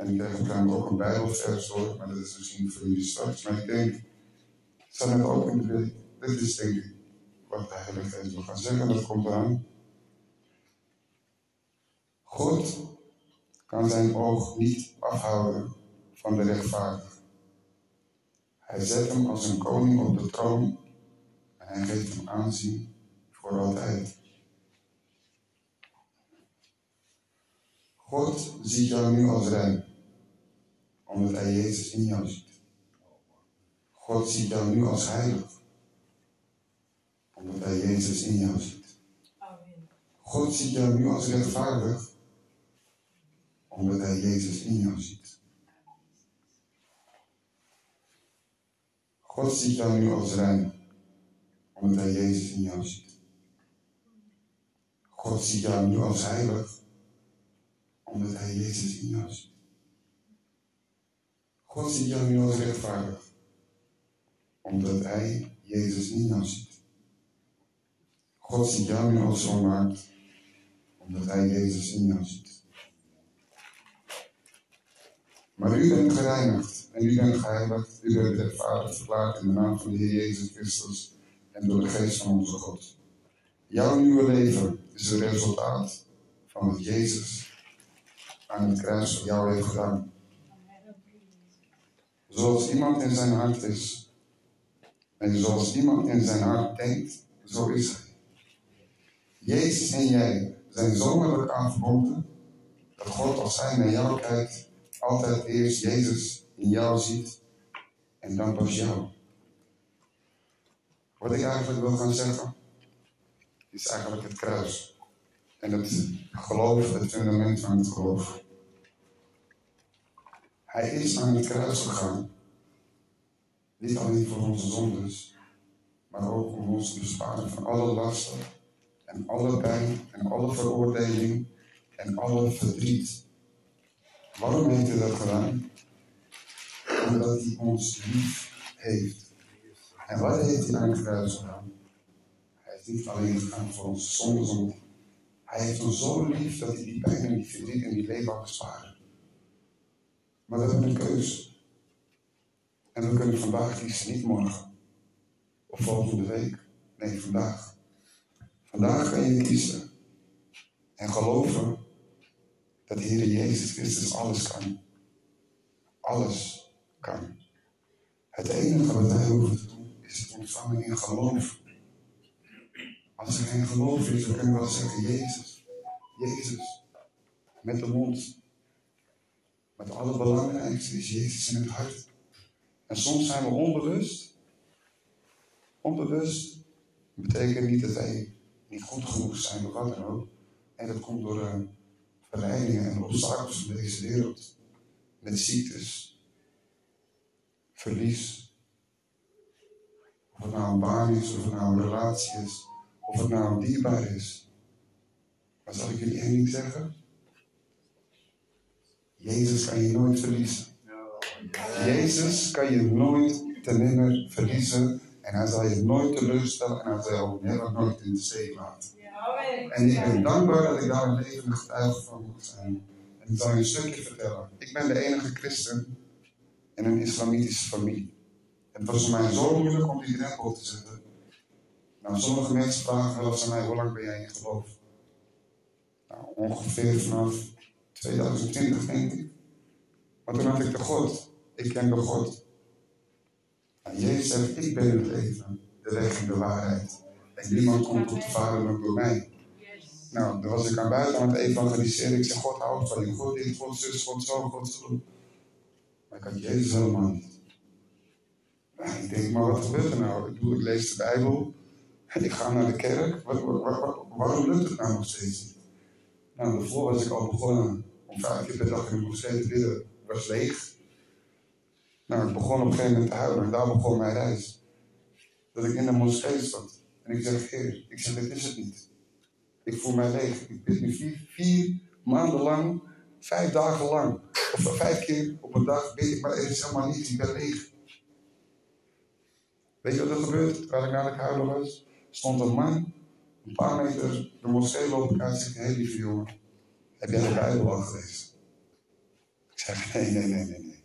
En ik kreeg op ook een bijbelvers door, maar dat is misschien voor jullie straks. Maar ik denk, het ook in de week. Dit is denk ik wat de Heilige Geest wil gaan zeggen, dat komt eraan. God kan zijn oog niet afhouden van de rechtvaardige. Hij zet hem als een koning op de troon en hij geeft hem aanzien voor altijd. God ziet jou nu als rein, omdat hij Jezus in jou ziet. God ziet jou nu als heilig, omdat hij Jezus in jou ziet. God ziet jou nu als rechtvaardig, omdat hij Jezus in jou ziet. God ziet jou nu als rein, omdat hij Jezus in jou ziet. God ziet jou nu als heilig, omdat hij Jezus in jou ziet. God ziet jou nu als rechtvaardig, omdat hij Jezus in jou ziet. God ziet jou nu als zondaard, omdat hij Jezus in jou ziet. Maar u bent gereinigd en u bent geheiligd, u bent rechtvaardig verklaard in de naam van de Heer Jezus Christus en door de geest van onze God. Jouw nieuwe leven is het resultaat van wat Jezus aan het kruis voor jou heeft gedaan. Zoals iemand in zijn hart is, en zoals iemand in zijn hart denkt, zo is hij. Jezus en jij zijn zo met verbonden, dat God als hij naar jou kijkt, altijd eerst Jezus in jou ziet en dan pas jou. Wat ik eigenlijk wil gaan zeggen, is eigenlijk het kruis. En het geloof, het fundament van het geloof. Hij is aan het kruis gegaan. Niet alleen voor onze zondes, maar ook om ons te besparen van alle lasten en alle pijn en alle veroordeling en alle verdriet. Waarom heeft hij dat gedaan? Omdat hij ons lief heeft. En wat heeft hij aan het kruis gedaan? Hij heeft niet alleen gedaan voor onze zondes, hij heeft ons zo lief dat hij die pijn en die verdriet en die leven besparen. Maar we hebben een keuze. En we kunnen vandaag kiezen, niet morgen. Of volgende week. Nee, vandaag. Vandaag kan je kiezen. En geloven dat de Heer Jezus Christus alles kan. Alles kan. Het enige wat wij hoeven te doen, is het ontvangen in geloof. Als er geen geloof is, dan kunnen we wel zeggen, Jezus, Jezus, met de mond. Maar het allerbelangrijkste is Jezus in het hart. En soms zijn we onbewust. Onbewust betekent niet dat wij niet goed genoeg zijn of wat dan ook. En dat komt door uh, verleidingen en obstakels van deze wereld. Met ziektes, verlies. Of het nou een baan is, of het nou een relatie is, of het nou een dierbaar is. Maar zal ik jullie één ding zeggen? Jezus kan je nooit verliezen. Jezus kan je nooit nimmer verliezen. En hij zal je nooit teleurstellen en hij zal je nooit in de zee laten. En ik ben dankbaar dat ik daar een levende getuige van moet zijn. En ik zal je een stukje vertellen. Ik ben de enige christen in een islamitische familie. Het was voor mij zo moeilijk om die drempel te zetten. Nou, sommige mensen vragen wel eens mij, hoe lang ben jij in geloof? Nou, ongeveer vanaf 2020 denk ik. Maar toen had ik de God. Ik ken de God. En Jezus zegt, ik ben het leven, de weg en de waarheid. En niemand komt tot de Vader dan door mij. Nou, dan was ik aan buiten aan het evangeliseren. Ik zeg, God houdt van je. God dit, God zus, God zo, God zo. Maar ik had Jezus helemaal niet. Nou, ik denk, maar wat gebeurt er nou? Ik, doe, ik lees de Bijbel. En ik ga naar de kerk. Waarom lukt het nou nog steeds? Nou, daarvoor was ik al begonnen om vijf keer per dag in moskee te bidden, was leeg. Nou, ik begon op een gegeven moment te huilen en daar begon mijn reis. Dat ik in de moskee stond. En ik zeg, Heer, ik zeg, dit is het niet. Ik voel mij leeg. Ik bid nu vier, maanden lang, vijf dagen lang, of vijf keer op een dag bid ik, maar is helemaal niets. Ik ben leeg. Weet je wat er gebeurt? Terwijl ik naar de huilen was, stond een man, een paar meter de moskee lopen uit en zegt, hé lieve jongen, heb jij Bijbel al gelezen? Ik zeg, nee, nee, nee, nee, nee.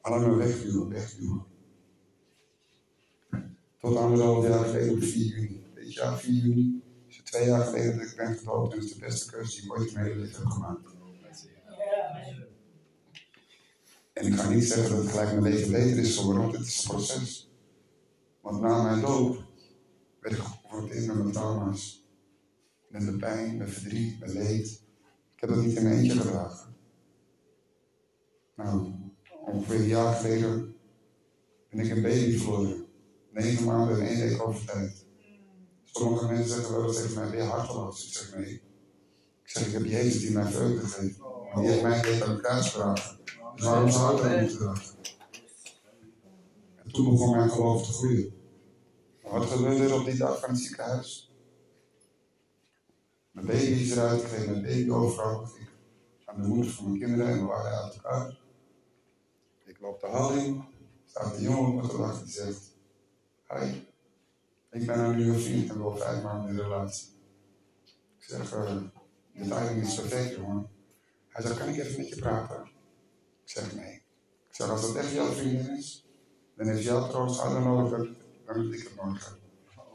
Allemaal wegduwen, wegduwen. Tot anderhalf jaar geleden op 4 juni. Dit jaar 4 juni is het twee jaar geleden dat ik ben gedoopt en dat is de beste keuze die ik ooit in mijn hele leven heb gemaakt. En ik ga niet zeggen dat het gelijk mijn leven beter is geworden, want het is een proces. Want na mijn doop werd ik geconfronteerd met mijn trauma's. Met mijn pijn, mijn verdriet, mijn leed. Ik heb dat niet in eentje gedragen. Nou, ongeveer een jaar geleden ben ik een baby verloren. Negen maanden en één week over tijd. Sommige mensen zeggen wel tegen mij, je harteloos? Ik zeg nee. Ik zeg, ik heb Jezus die mij vreugde geeft. Die heeft mij aan elkaar gedragen. Dus waarom zou ik dat moeten dragen? En toen begon mijn geloof te groeien. Wat gebeurde er op die dag van het ziekenhuis? Mijn baby is eruit, ik kreeg mijn baby. Ik aan de moeder van mijn kinderen en we waren uit elkaar. Ik loop de hal in, staat de jongen op mijn gedachten die zegt: Hi, ik ben een nieuwe vriend en we al vijf maanden in de relatie. Ik zeg: uh, De timing is perfect, jongen. Hij zegt: Kan ik even met je praten? Ik zeg: Nee. Ik zeg: Als dat echt jouw vriendin is, dan heeft jouw troost harder nodig dan, dan ik het nodig heb.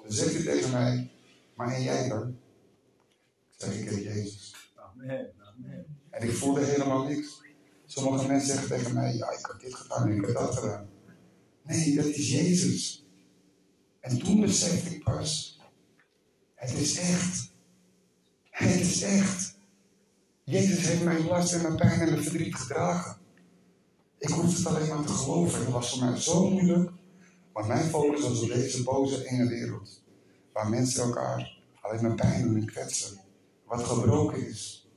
Dan zeg je tegen mij: Maar en jij dan? Zeg: Ik heb Jezus. Amen. Amen. En ik voelde helemaal niks. Sommige mensen zeggen tegen mij, ja, ik heb dit gedaan en ik heb dat gedaan. Nee, dat is Jezus. En toen besefte ik pas, het is echt. Het is echt. Jezus heeft mijn last en mijn pijn en mijn verdriet gedragen. Ik hoefde het alleen maar te geloven. En dat was voor mij zo moeilijk. Maar mijn focus was op deze boze enge wereld. Waar mensen elkaar alleen maar pijn doen en kwetsen. Wat gebroken is.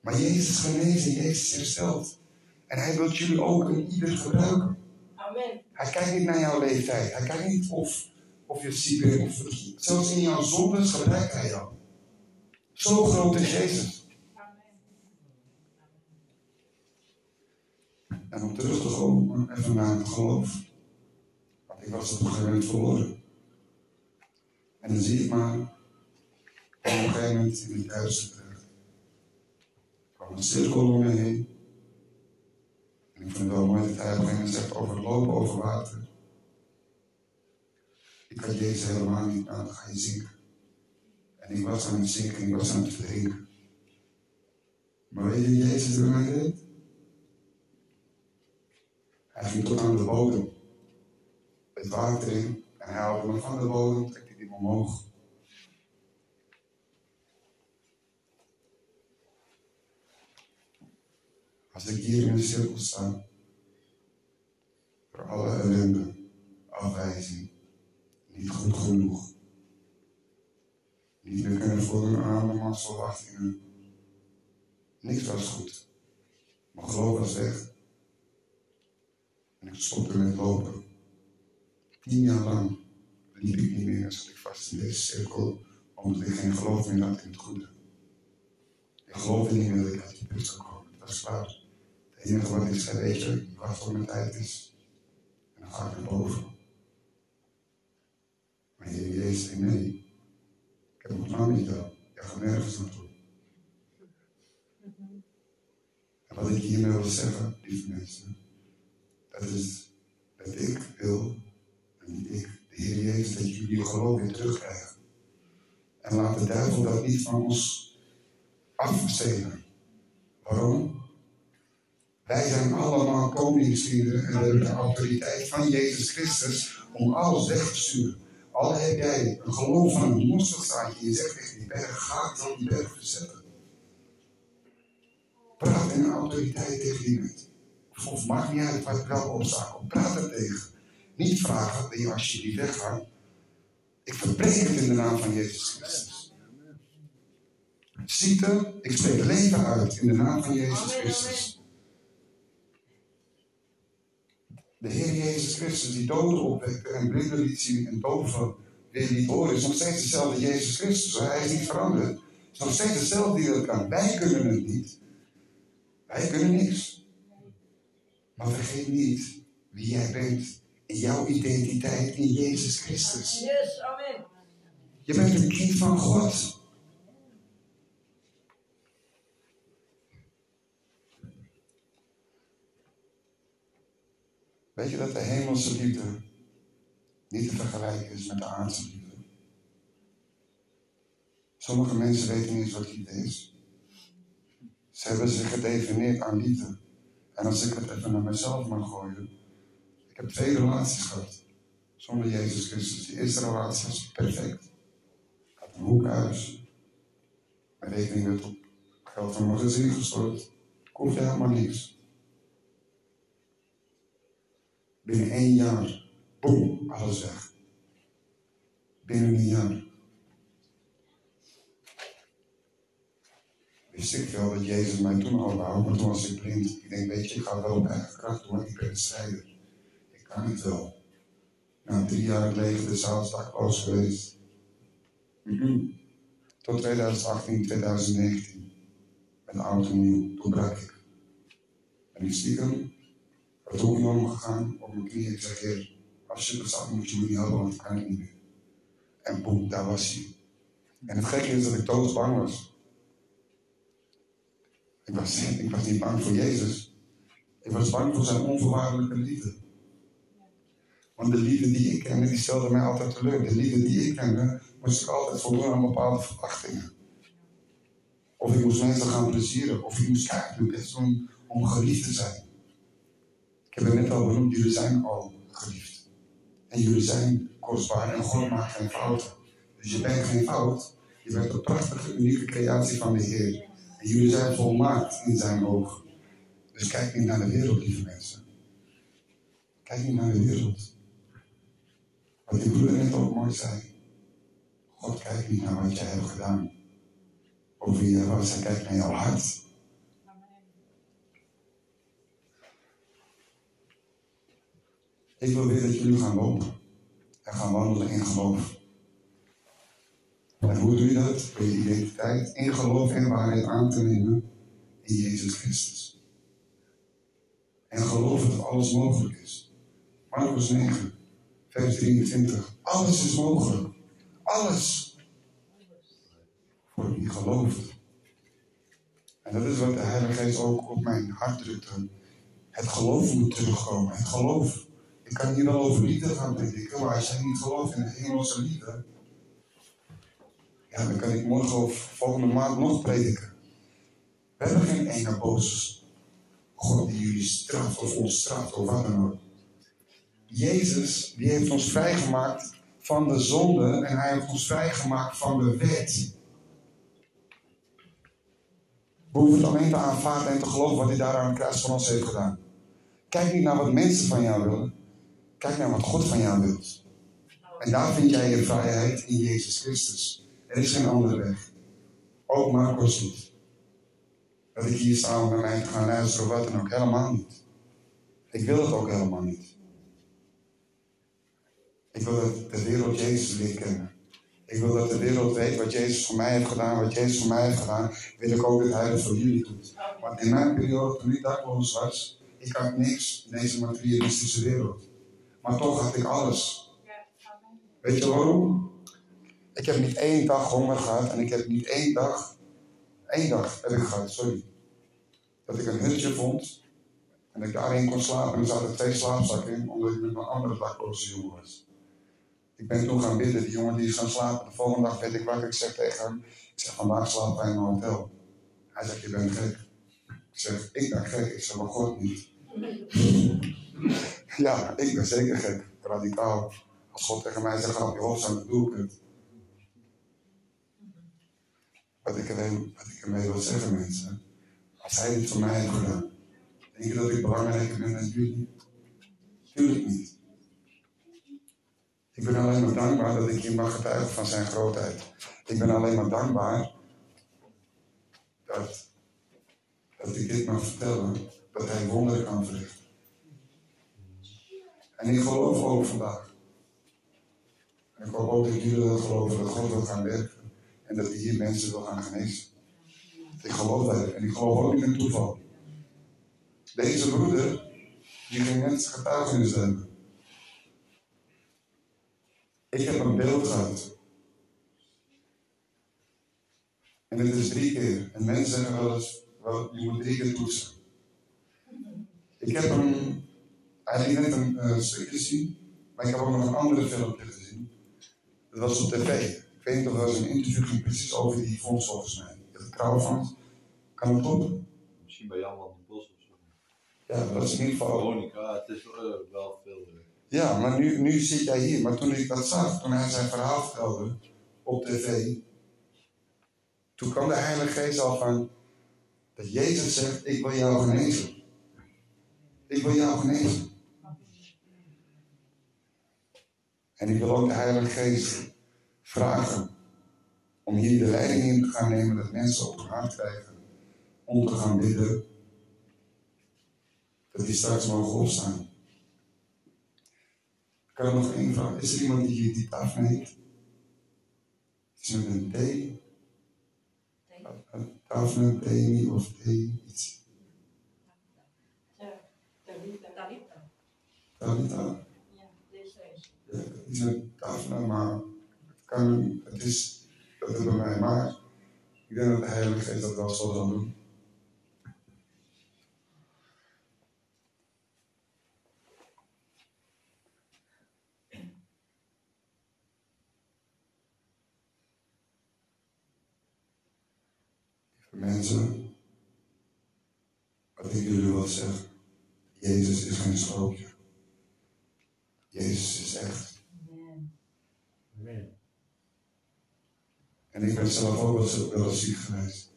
Maar Jezus is genezen, Jezus herstelt. En hij wil jullie ook en ieder gebruiken. Amen. Hij kijkt niet naar jouw leeftijd. Hij kijkt niet of, of je ziek bent. Of, zelfs in jouw zondes gebruikt hij jou. Zo groot is Jezus. En om terug te komen, even naar het geloof. Want ik was op een gegeven moment verloren. En dan zie ik maar, op een gegeven moment in het duister. Er kwam een cirkel om me heen. En ik vind wel mooi dat hij een zegt over lopen over water. Ik had Jezus helemaal niet aan, dan ga je zinken. En ik was aan het zinken, ik was aan het verdrinken. Maar weet je Jezus door mij deed? Hij ging tot aan de bodem. Het water in. En hij haalde me van de bodem, trekt hij me omhoog. Als ik hier in de cirkel sta, voor alle ellende, afwijzing, niet goed genoeg, niet meer kunnen voldoen aan de massaverwachtingen, niks was goed. Mijn geloof was weg. En ik stopte met lopen. Tien jaar lang liep ik niet meer en zat ik vast in deze cirkel, omdat ik geen geloof meer had in het goede. Ik geloofde niet meer dat ik uit die put zou komen. Dat is waar. Het enige wat ik zei, weet je, wacht tot mijn tijd is. En dan ga ik naar boven. Maar Heer Jezus zei, nee, ik heb nog lang niet al. Ik ga nergens naartoe. En wat ik hiermee wil zeggen, lieve mensen, dat is dat ik wil, en niet ik, de Heer Jezus, dat jullie geloof weer terugkrijgen. En laat de duivel dat niet van ons afstelen. Waarom? Wij zijn allemaal koningskinderen en we hebben de autoriteit van Jezus Christus om alles weg te sturen. Al heb jij een geloof van een mosterdzaadje je zegt tegen die berg, ga dan die berg verzetten. Praat in autoriteit tegen die mensen. Of maakt niet uit wat welke obstakel. Praat er tegen. Niet vragen, wil je alsjeblieft weggaan? Ik verbreek het in de naam van Jezus Christus. ziekte. Ik spreek leven uit in de naam van Jezus Christus. De Heer Jezus Christus, die doden opwekte en blinden liet zien en doven weer liet horen, is nog steeds dezelfde Jezus Christus. Hij is niet veranderd. Het is nog steeds dezelfde die dat kan. Wij kunnen het niet. Wij kunnen niks. Maar vergeet niet wie jij bent in jouw identiteit in Jezus Christus. Yes, amen. Je bent een kind van God. Weet je dat de hemelse liefde niet te vergelijken is met de aardse liefde? Sommige mensen weten niet eens wat liefde is. Ze hebben zich gedefinieerd aan liefde. En als ik het even naar mezelf mag gooien. Ik heb twee relaties gehad. Zonder Jezus Christus. Die eerste relatie was perfect. Ik had een hoekhuis. Mijn rekening werd op geld van mijn gezin gestort. Ik hoefde helemaal niks. Binnen één jaar, boem, alles weg. Binnen een jaar. Wist ik wel dat Jezus mij toen al wou, maar toen was ik blind. Ik denk, weet je, ik ga wel eigen kracht doen, ik ben een strijder. Ik kan het wel. Na drie jaar leger de dakloos geweest. Mhm. Tot 2018, 2019. Met de auto nieuw. Toen brak ik. En ik stiekem het hoekje omgegaan, op mijn knieën. Ik zeg, heer, als je er staat, moet je me niet helpen, want ik kan niet meer. En boem, daar was hij. En het gekke is dat ik doodsbang was. Ik was, ik was niet bang voor Jezus. Ik was bang voor zijn onvoorwaardelijke liefde. Want de liefde die ik kende, die stelde mij altijd teleur. De liefde die ik kende, moest ik altijd voldoen aan bepaalde verwachtingen. Of ik moest mensen gaan plezieren. Of ik moest kijken hoe om, om geliefd te zijn. Ik heb het net al jullie zijn al geliefd. En jullie zijn kostbaar en God maakt geen fouten. Dus je bent geen fout. Je bent een prachtige, unieke creatie van de Heer. En jullie zijn volmaakt in zijn ogen. Dus kijk niet naar de wereld, lieve mensen. Kijk niet naar de wereld. Wat die broeder net ook mooi zei. God kijkt niet naar wat jij hebt gedaan. Of wie jij was, hij kijkt naar jouw hart. Ik wil weer dat jullie gaan lopen. En gaan wandelen in geloof. En hoe doe je dat? Door je identiteit in geloof en waarheid aan te nemen in Jezus Christus. En geloven dat alles mogelijk is. Marcus 9, vers 23. Alles is mogelijk. Alles. Voor wie gelooft. En dat is wat de Heilige Geest ook op mijn hart drukte. Het geloof moet terugkomen. Het geloof. Ik kan hier wel over liefde gaan prediken, maar als jij niet gelooft in de hemelse liefde, ja, dan kan ik morgen of volgende maand nog prediken. We hebben geen enge boze God die jullie straft of ons straft of wat dan ook. Jezus, die heeft ons vrijgemaakt van de zonde en hij heeft ons vrijgemaakt van de wet. We hoeven het alleen te aanvaarden en te geloven wat hij daar aan het kruis van ons heeft gedaan. Kijk niet naar wat mensen van jou willen. Kijk naar wat God van jou wilt. En daar vind jij je vrijheid in Jezus Christus. Er is geen andere weg. Ook Marcos niet. Dat ik hier samen met mij ga luisteren wat dan ook. Helemaal niet. Ik wil het ook helemaal niet. Ik wil dat de wereld Jezus leert kennen. Ik wil dat de wereld weet wat Jezus voor mij heeft gedaan, wat Jezus voor mij heeft gedaan. Wil ik ook dat Hij dat voor jullie doet. Want in mijn periode, toen ik dakloos was, ik had niks in deze materialistische wereld. Maar toch had ik alles. Weet je waarom? Ik heb niet één dag honger gehad en ik heb niet één dag, één dag heb ik gehad, sorry. Dat ik een hutje vond en ik daarin kon slapen en er zaten twee slaapzakken in, omdat ik met mijn andere dakloze jongen was. Ik ben toen gaan bidden, die jongen die is gaan slapen. De volgende dag werd ik wakker, ik zeg tegen hem, ik zeg vandaag wij in een hotel. Hij zegt, je bent gek. Ik zeg, ik ben gek, ik zeg, maar God niet. Ja, ik ben zeker gek, radicaal. Als God tegen mij zegt, ga op je hoofd aan het doelpunt. Wat ik, ermee, wat ik ermee wil zeggen, mensen. Als hij dit voor mij heeft gedaan, denk je dat ik belangrijker ben dan jullie? Tuurlijk niet. Ik ben alleen maar dankbaar dat ik hier mag getuigen van zijn grootheid. Ik ben alleen maar dankbaar dat, dat ik dit mag vertellen, dat hij wonderen kan verrichten. En ik geloof ook vandaag. En ik hoop ook dat jullie dat geloven, dat God wil gaan werken. En dat hij hier mensen wil gaan genezen. Ik geloof dat. En ik geloof ook in toeval. Deze broeder, die ging net getuigenis hebben. Ik heb een beeld gehad. En het is drie keer. En mensen zeggen wel eens, wel, je moet drie keer toetsen. Ik heb hem eigenlijk net een uh, stukje gezien, maar ik heb ook nog een andere filmpje gezien. Dat was op tv. Ik weet niet of er een interview ging precies over die fonds volgens mij. Het crowdfund. Kan het kloppen? Misschien bij Jan van den Bos of zo. Ja, dat is in ieder geval. Veronica, het is uh, wel veel. Uh... Ja, maar nu, nu zit jij hier. Maar toen ik dat zag, toen hij zijn verhaal vertelde op tv, toen kwam de Heilige Geest al van dat Jezus zegt: Ik wil jou genezen. Ik wil jou genezen. En ik wil ook de Heilige Geest vragen om hier de leiding in te gaan nemen, dat mensen op hun hart krijgen om te gaan bidden, dat die straks mogen opstaan. Ik heb nog één vraag. Is er iemand die hier die tafel heet? Is met een T? Tafel, Demi of T, iets? Talita? Ja, iets met tafel, maar het kan, het is, dat is bij mij, maar ik denk dat de Heilige Geest dat wel zo zal doen. Mensen, wat ik jullie wil zeggen, Jezus is geen sprookje. Jezus is echt. Amen. En ik ben zelf ook wel eens, wel ziek geweest.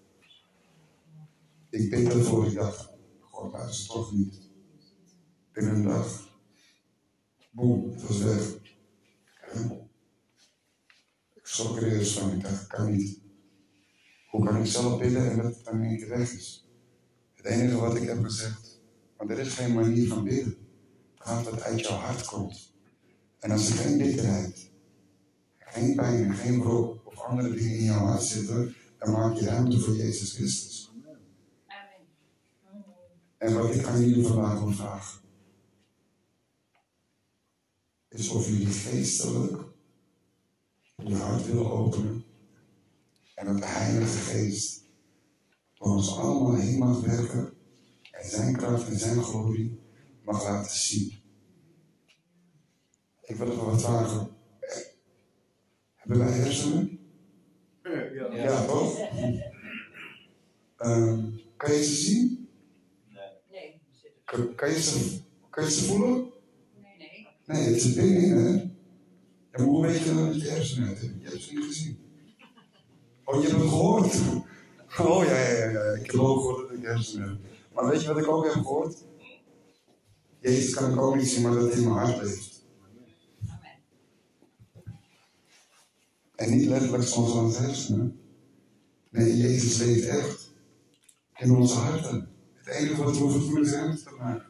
Ik bid ervoor, ik dacht, God, laat ze toch niet. Binnen een dag, boem, het was weg. Ik schrok er eerst van, ik dacht, kan niet. Hoe kan ik zelf bidden en dat het dan keer weg is? Het enige wat ik heb gezegd, want er is geen manier van bidden. Het gaat wat uit jouw hart komt. En als er geen bitterheid, geen pijn en geen brok andere dingen in jouw hart zitten, dan maak je ruimte voor Jezus Christus. En wat ik aan jullie vandaag wil vragen, is of jullie geestelijk je hart willen openen en dat de Heilige Geest door ons allemaal heen mag werken en zijn kracht en zijn glorie mag laten zien. Ik wil even wat vragen. Hebben wij hersenen? Ja. Ja, toch? Ehm, kan je ze zien? Nee, Kan, kan je ze, kan je ze voelen? nee, nee. Nee, het zit binnenin, hè? En hoe weet je dan dat je hersenen hebt? Je hebt ze niet gezien. Oh, je hebt het gehoord? Oh, ja, ja, ja. ja. Ik heb ook gehoord dat ik hersenen heb. Maar weet je wat ik ook heb gehoord? Jezus kan ik ook niet zien, maar dat hij in mijn hart leeft. En niet letterlijk zoals aan het hersenen. Nee, Jezus leeft echt. In onze harten. Het enige wat we hoeven te doen is ruimte te maken.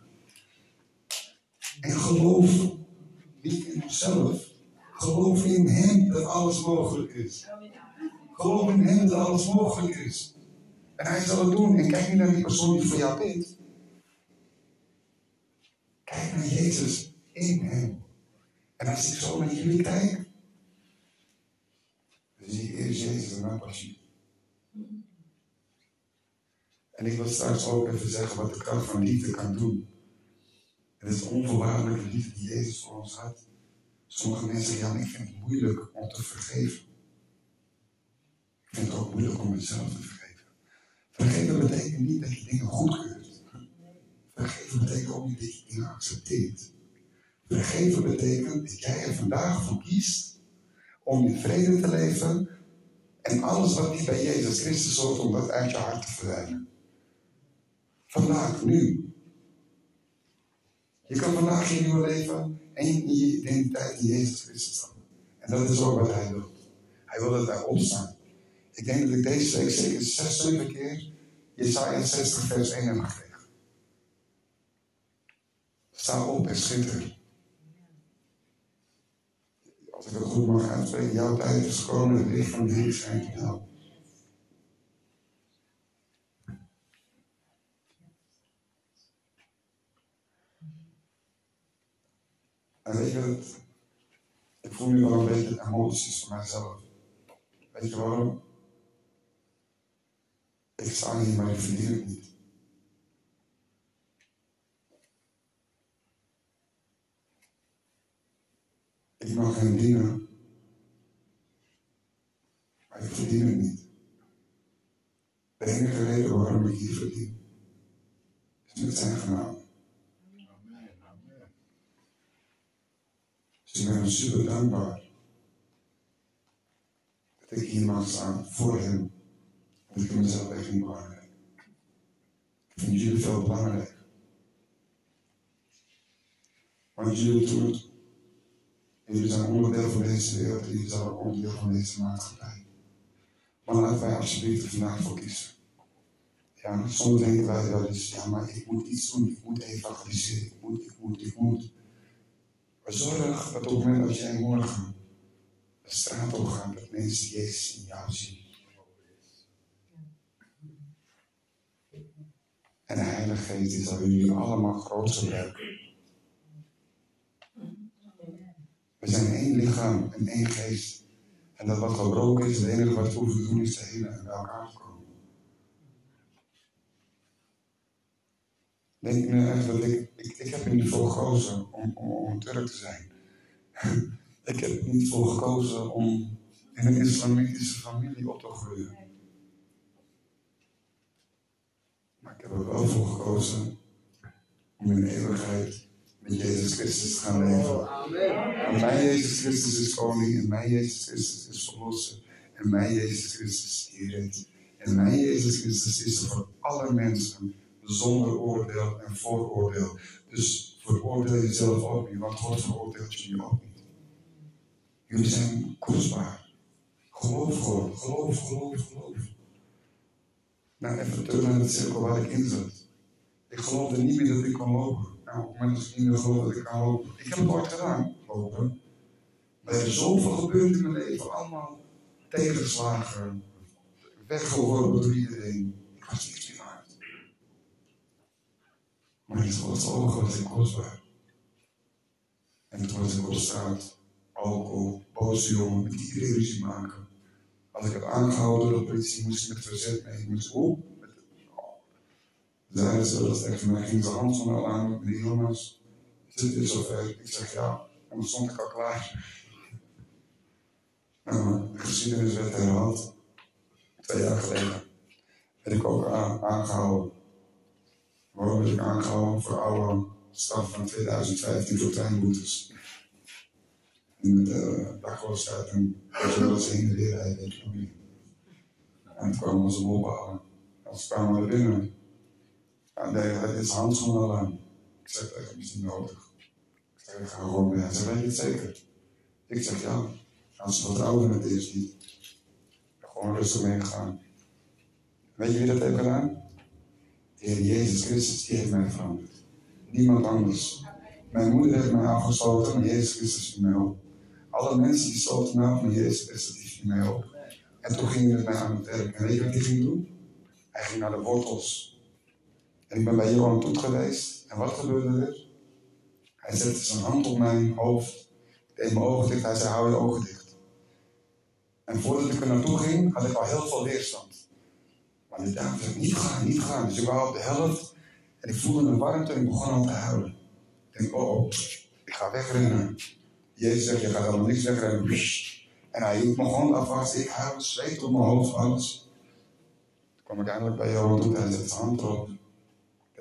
En geloof niet in onszelf. Geloof in Hem dat alles mogelijk is. Geloof in Hem dat alles mogelijk is. En Hij zal het doen. En kijk niet naar die persoon die voor jou bidt. Kijk naar Jezus in Hem. En als ik zo naar jullie kijk, zie Jezus en dan pas je. En ik wil straks ook even zeggen wat de kracht van liefde kan doen. Het is onvoorwaardelijke liefde die Jezus voor ons had. Sommige mensen zeggen, ja, ik vind het moeilijk om te vergeven. Ik vind het ook moeilijk om mezelf te vergeven. Vergeven betekent niet dat je dingen goedkeurt. Vergeven betekent ook niet dat je dingen accepteert. Vergeven betekent dat jij er vandaag voor kiest om in vrede te leven en alles wat niet bij Jezus Christus hoort, om dat uit je hart te verdwijnen. Vandaag, nu. Je kan vandaag je nieuwe leven en je identiteit in Jezus Christus hebben. En dat is ook wat Hij wil. Hij wil dat wij opstaan. Ik denk dat ik deze week zeker zes, zeven keer Jesaja 60 vers 1 heb gekregen. Sta op en schitter. Als ik het goed mag uitspreken, jouw tijd is gekomen, het licht van Heer schijnt op jou. En weet je wat? Ik voel nu wel een beetje emoties voor mijzelf. Weet je waarom? Ik sta hier, maar ik verdien het niet. Ik mag hem dienen, maar ik verdien het niet. De enige reden waarom ik hier verdien, is met zijn genade. Dus ik ben super dankbaar dat ik hier mag staan voor hem. Want ik mezelf echt niet belangrijk. Ik vind jullie veel belangrijker. Want jullie doen het. En jullie zijn onderdeel van deze wereld en jullie zijn ook onderdeel van deze maatschappij. Maar laten wij alsjeblieft er vandaag voor kiezen. Ja, soms denken wij wel eens, ja, maar ik moet iets doen, ik moet evangeliseren, ik moet, ik moet, ik moet. Maar zorg dat op het moment dat jij morgen de straat op gaat, dat mensen Jezus in jou zien. En de Heilige Geest die zal jullie allemaal groot gebruiken. We zijn één lichaam en één geest. En dat wat gebroken is, het enige wat we hoeven te doen is te helen en bij elkaar te komen. Denk nu echt dat ik, ik, ik heb er niet voor gekozen om, om, Turk te zijn. ik heb er niet voor gekozen om in een islamitische familie op te groeien. Maar ik heb er wel voor gekozen om in eeuwigheid met Jezus Christus gaan leven. En mijn Jezus Christus is koning, en mijn Jezus Christus is verlosser, en mijn Jezus Christus is Heer. En mijn Jezus Christus is er voor alle mensen, zonder oordeel en vooroordeel. Dus veroordeel jezelf ook niet, want God veroordeelt jullie ook niet. Jullie zijn kostbaar. Geloof gewoon, geloof, geloof, geloof. Nou, even terug naar het cirkel waar ik in zat. Ik geloofde niet meer dat ik kon lopen. Het moment dat ik niet meer geloof dat ik kan lopen. Ik heb het ooit gedaan, lopen. Maar er is zoveel gebeurd in mijn leven. Allemaal tegenslagen. Weggeworpen door iedereen. Ik was niks meer waard. Maar in Gods ogen was ik kostbaar. En was ik op straat. Alcohol, boze jongen, met iedereen ruzie maken. Als ik het aangehouden door de politie, moest ik met verzet mee. Ik moest op. Zeiden ze dat tegen mij, ging ze handschoenen al aan met meneer Jonas. Is het weer zover? Ik zeg ja, en dan stond ik al klaar. Nou, de geschiedenis werd herhaald. Twee jaar geleden werd ik ook aan, aangehouden. Waarom werd ik aangehouden? Voor oude straf van 2015 voor treinboetes. En met de dagloosheid en dat ze heen en weer rijden, weet niet. En toen kwamen ze ophalen. En kwamen we binnen. Nee, het is handschoenen al aan. Ik zeg hem, is niet nodig. Ik zeg, ik ga gewoon mee. Hij zegt, weet je het zeker? Ik zeg, ja. Als ze het eerst niet. Ik ben gewoon rustig meegegaan. Weet je wie dat heeft gedaan? De Heer Jezus Christus, die heeft mij veranderd. Niemand anders. Mijn moeder heeft mij afgesloten, maar Jezus Christus viel mij op. Alle mensen die sloten mij af, maar Jezus Christus die viel mij op. En toen ging hij met mij aan het werk. En weet je wat hij ging doen? Hij ging naar de wortels. En ik ben bij Johan Toet geweest. En wat gebeurde er? Hij zette zijn hand op mijn hoofd. Ik deed mijn ogen dicht. Hij zei, hou je ogen dicht. En voordat ik er naartoe ging, had ik al heel veel weerstand. Maar die dame zei, niet gaan, niet gaan. Dus ik was op de helft. En ik voelde een warmte en ik begon al te huilen. Ik denk, oh, oh, ik ga wegrennen. Jezus zegt, je gaat allemaal niks wegrennen. En hij hield mijn hand af. Ik huil, zweet op mijn hoofd, alles. Toen kwam ik eindelijk bij Johan Toet. Hij zette zijn hand erop.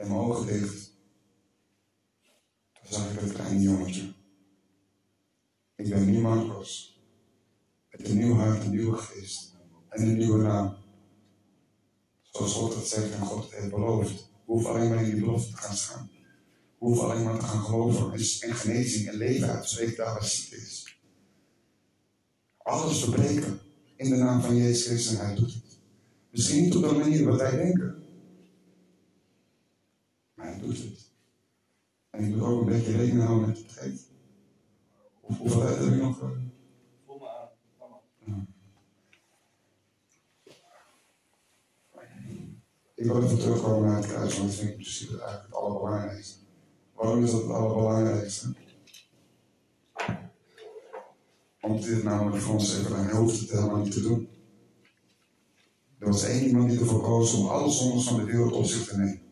Mijn ogen dicht. Toen zag ik dat kleine jongetje. Ik ben nu Marcos. Met een nieuw hart, een nieuwe geest. En een nieuwe naam. Zoals God het zegt en God het heeft beloofd. Hoeven alleen maar in die belofte te gaan staan. Hoeven alleen maar te gaan geloven. En genezing en leven spreken daar waar ziekte is. Alles verbreken. in de naam van Jezus Christus en hij doet het. Misschien niet op de manier wat wij denken. Doet het. En ik moet ook een beetje rekening houden met het tijd. Of hoeveel tijd heb ik nog? eh? Voel me aan. Ik wil even terugkomen naar het kruis, want dat vind ik in principe eigenlijk het allerbelangrijkste. Waarom is dat het allerbelangrijkste? Omdat dit namelijk voor ons even aan hoofd het helemaal niet te doen. Er was één iemand die ervoor koos om alle zondes van de wereld op zich te nemen.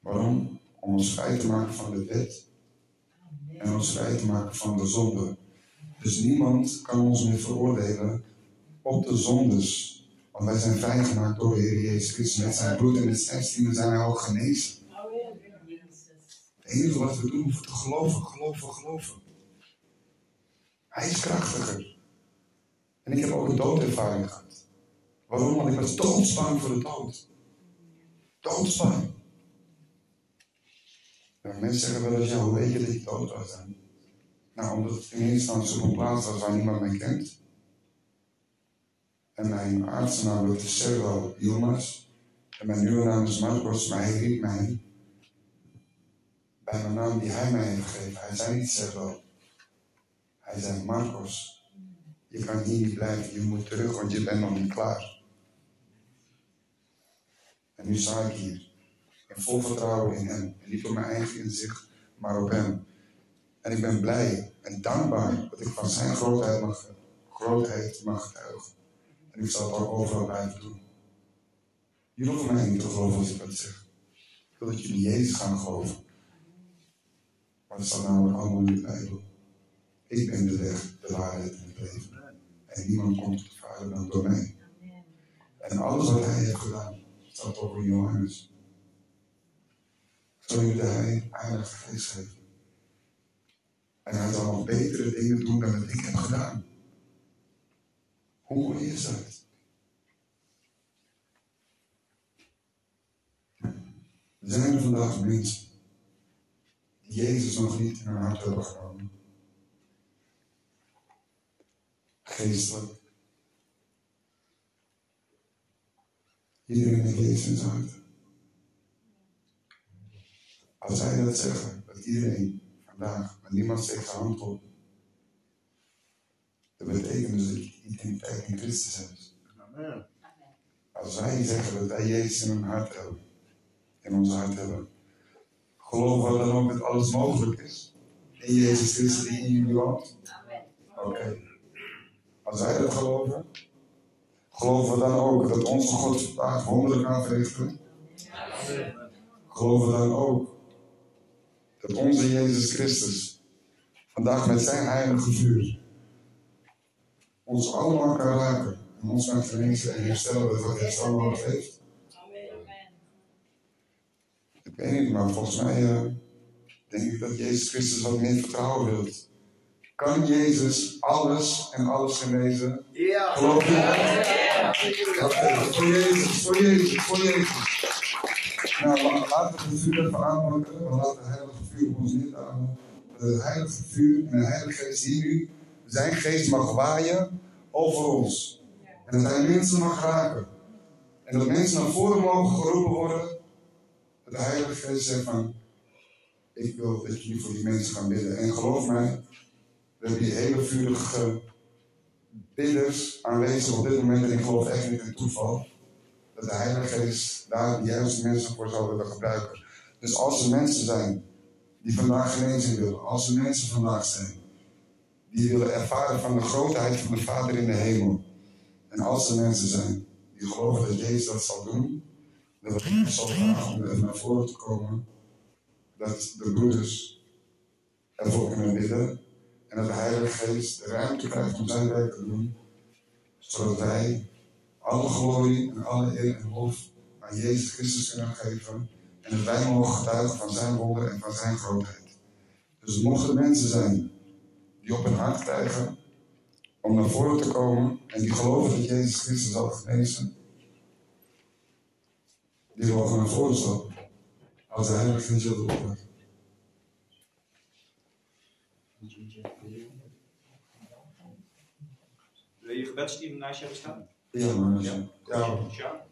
Waarom? Om ons vrij te maken van de wet en ons vrij te maken van de zonde. Dus niemand kan ons meer veroordelen op de zondes. Want wij zijn vrijgemaakt door de Heer Jezus Christus. Met zijn bloed en met zijn zijn wij ook genezen. Het enige wat we doen is te geloven, geloven, geloven. Hij is krachtiger. En ik heb ook een doodervaring gehad. Waarom? Want ik was doodsbang voor de dood. Doodsbang. Mensen zeggen wel eens, ja, hoe weet je dat je dood was zijn? Nou, omdat het in eerste instantie op een plaats was waar niemand mij kent. En mijn artsennaam is Servo Yilmaz. En mijn nieuwe naam is Marcos, maar hij riep mij bij mijn naam die hij mij heeft gegeven. Hij zei niet Servo. Hij zei Marcos. Je kan hier niet blijven, je moet terug, want je bent nog niet klaar. En nu sta ik hier. In vol vertrouwen in hem. En niet op mijn eigen inzicht, maar op hem. En ik ben blij en dankbaar dat ik van zijn grootheid mag, grootheid mag getuigen. En ik zal het ook overal blijven doen. Jullie hoeven mij niet te geloven als ik dat zeg. Ik wil dat jullie Jezus gaan geloven. Maar dat staat namelijk allemaal in de Bijbel. Ik ben de weg, de waarheid en het leven. En niemand komt tot de Vader dan door mij. En alles wat hij heeft gedaan, staat ook in Johannes. Zo jullie hij Heilige Geest geven. En hij zal betere dingen doen dan wat ik heb gedaan. Hoe mooi is dat? Zijn er vandaag mensen die Jezus nog niet in hun hart hebben genomen? Geestelijk. Iedereen heeft Jezus in zijn hart. Als zij dat zeggen, dat iedereen vandaag, maar niemand steekt zijn hand op. Dat betekent dus dat je identiteit in Christus hebt. Amen. Als wij zeggen dat wij Jezus in ons hart hebben, in ons hart hebben, geloven we dan ook dat alles mogelijk is? In Jezus Christus die in jullie woont? Oké. Als wij dat geloven, geloven we dan ook dat onze God vandaag wonderen kan verrichten? Geloven we dan ook dat onze Jezus Christus vandaag met zijn heilige vuur ons allemaal kan raken en ons kan genezen en herstellen dat wat herstel nodig heeft? Ik weet niet, maar volgens mij eh, denk ik dat Jezus Christus wat meer vertrouwen wilt. Kan Jezus alles en alles genezen? Ja. Geloof je? Voor Jezus, voor Jezus, voor Jezus. Nou, la- laten we het vuur even aanpakken. We laten het heilige vuur op ons neerdalen. Dat het heilige vuur en de heilige geest hier nu zijn geest mag waaien over ons. En dat hij mensen mag raken. En dat mensen naar voren mogen geroepen worden. Dat de heilige geest zegt van, ik wil dat jullie voor die mensen gaan bidden. En geloof mij, we hebben hier hele vurige bidders aanwezig op dit moment. En ik geloof echt niet in toeval. Dat de Heilige Geest daar de juiste mensen voor zou willen gebruiken. Dus als er mensen zijn die vandaag genezing willen. Als er mensen vandaag zijn die willen ervaren van de grootheid van de Vader in de hemel. En als er mensen zijn die geloven dat Jezus dat zal doen. Wil ik zo graag om er naar voren te komen. Dat de broeders ervoor kunnen bidden. En dat de Heilige Geest de ruimte krijgt om zijn werk te doen. Zodat wij alle glorie en alle eer en lof aan Jezus Christus kunnen geven. En dat wij mogen getuigen van zijn wonder en van zijn grootheid. Dus mochten er mensen zijn die op hun hart krijgen om naar voren te komen en die geloven dat Jezus Christus zal genezen, die mogen naar voren stappen. Als de Heilige Geest opleggen. Wil je gebedsteam naast je hebben staan? Ja, man. Ja, ja.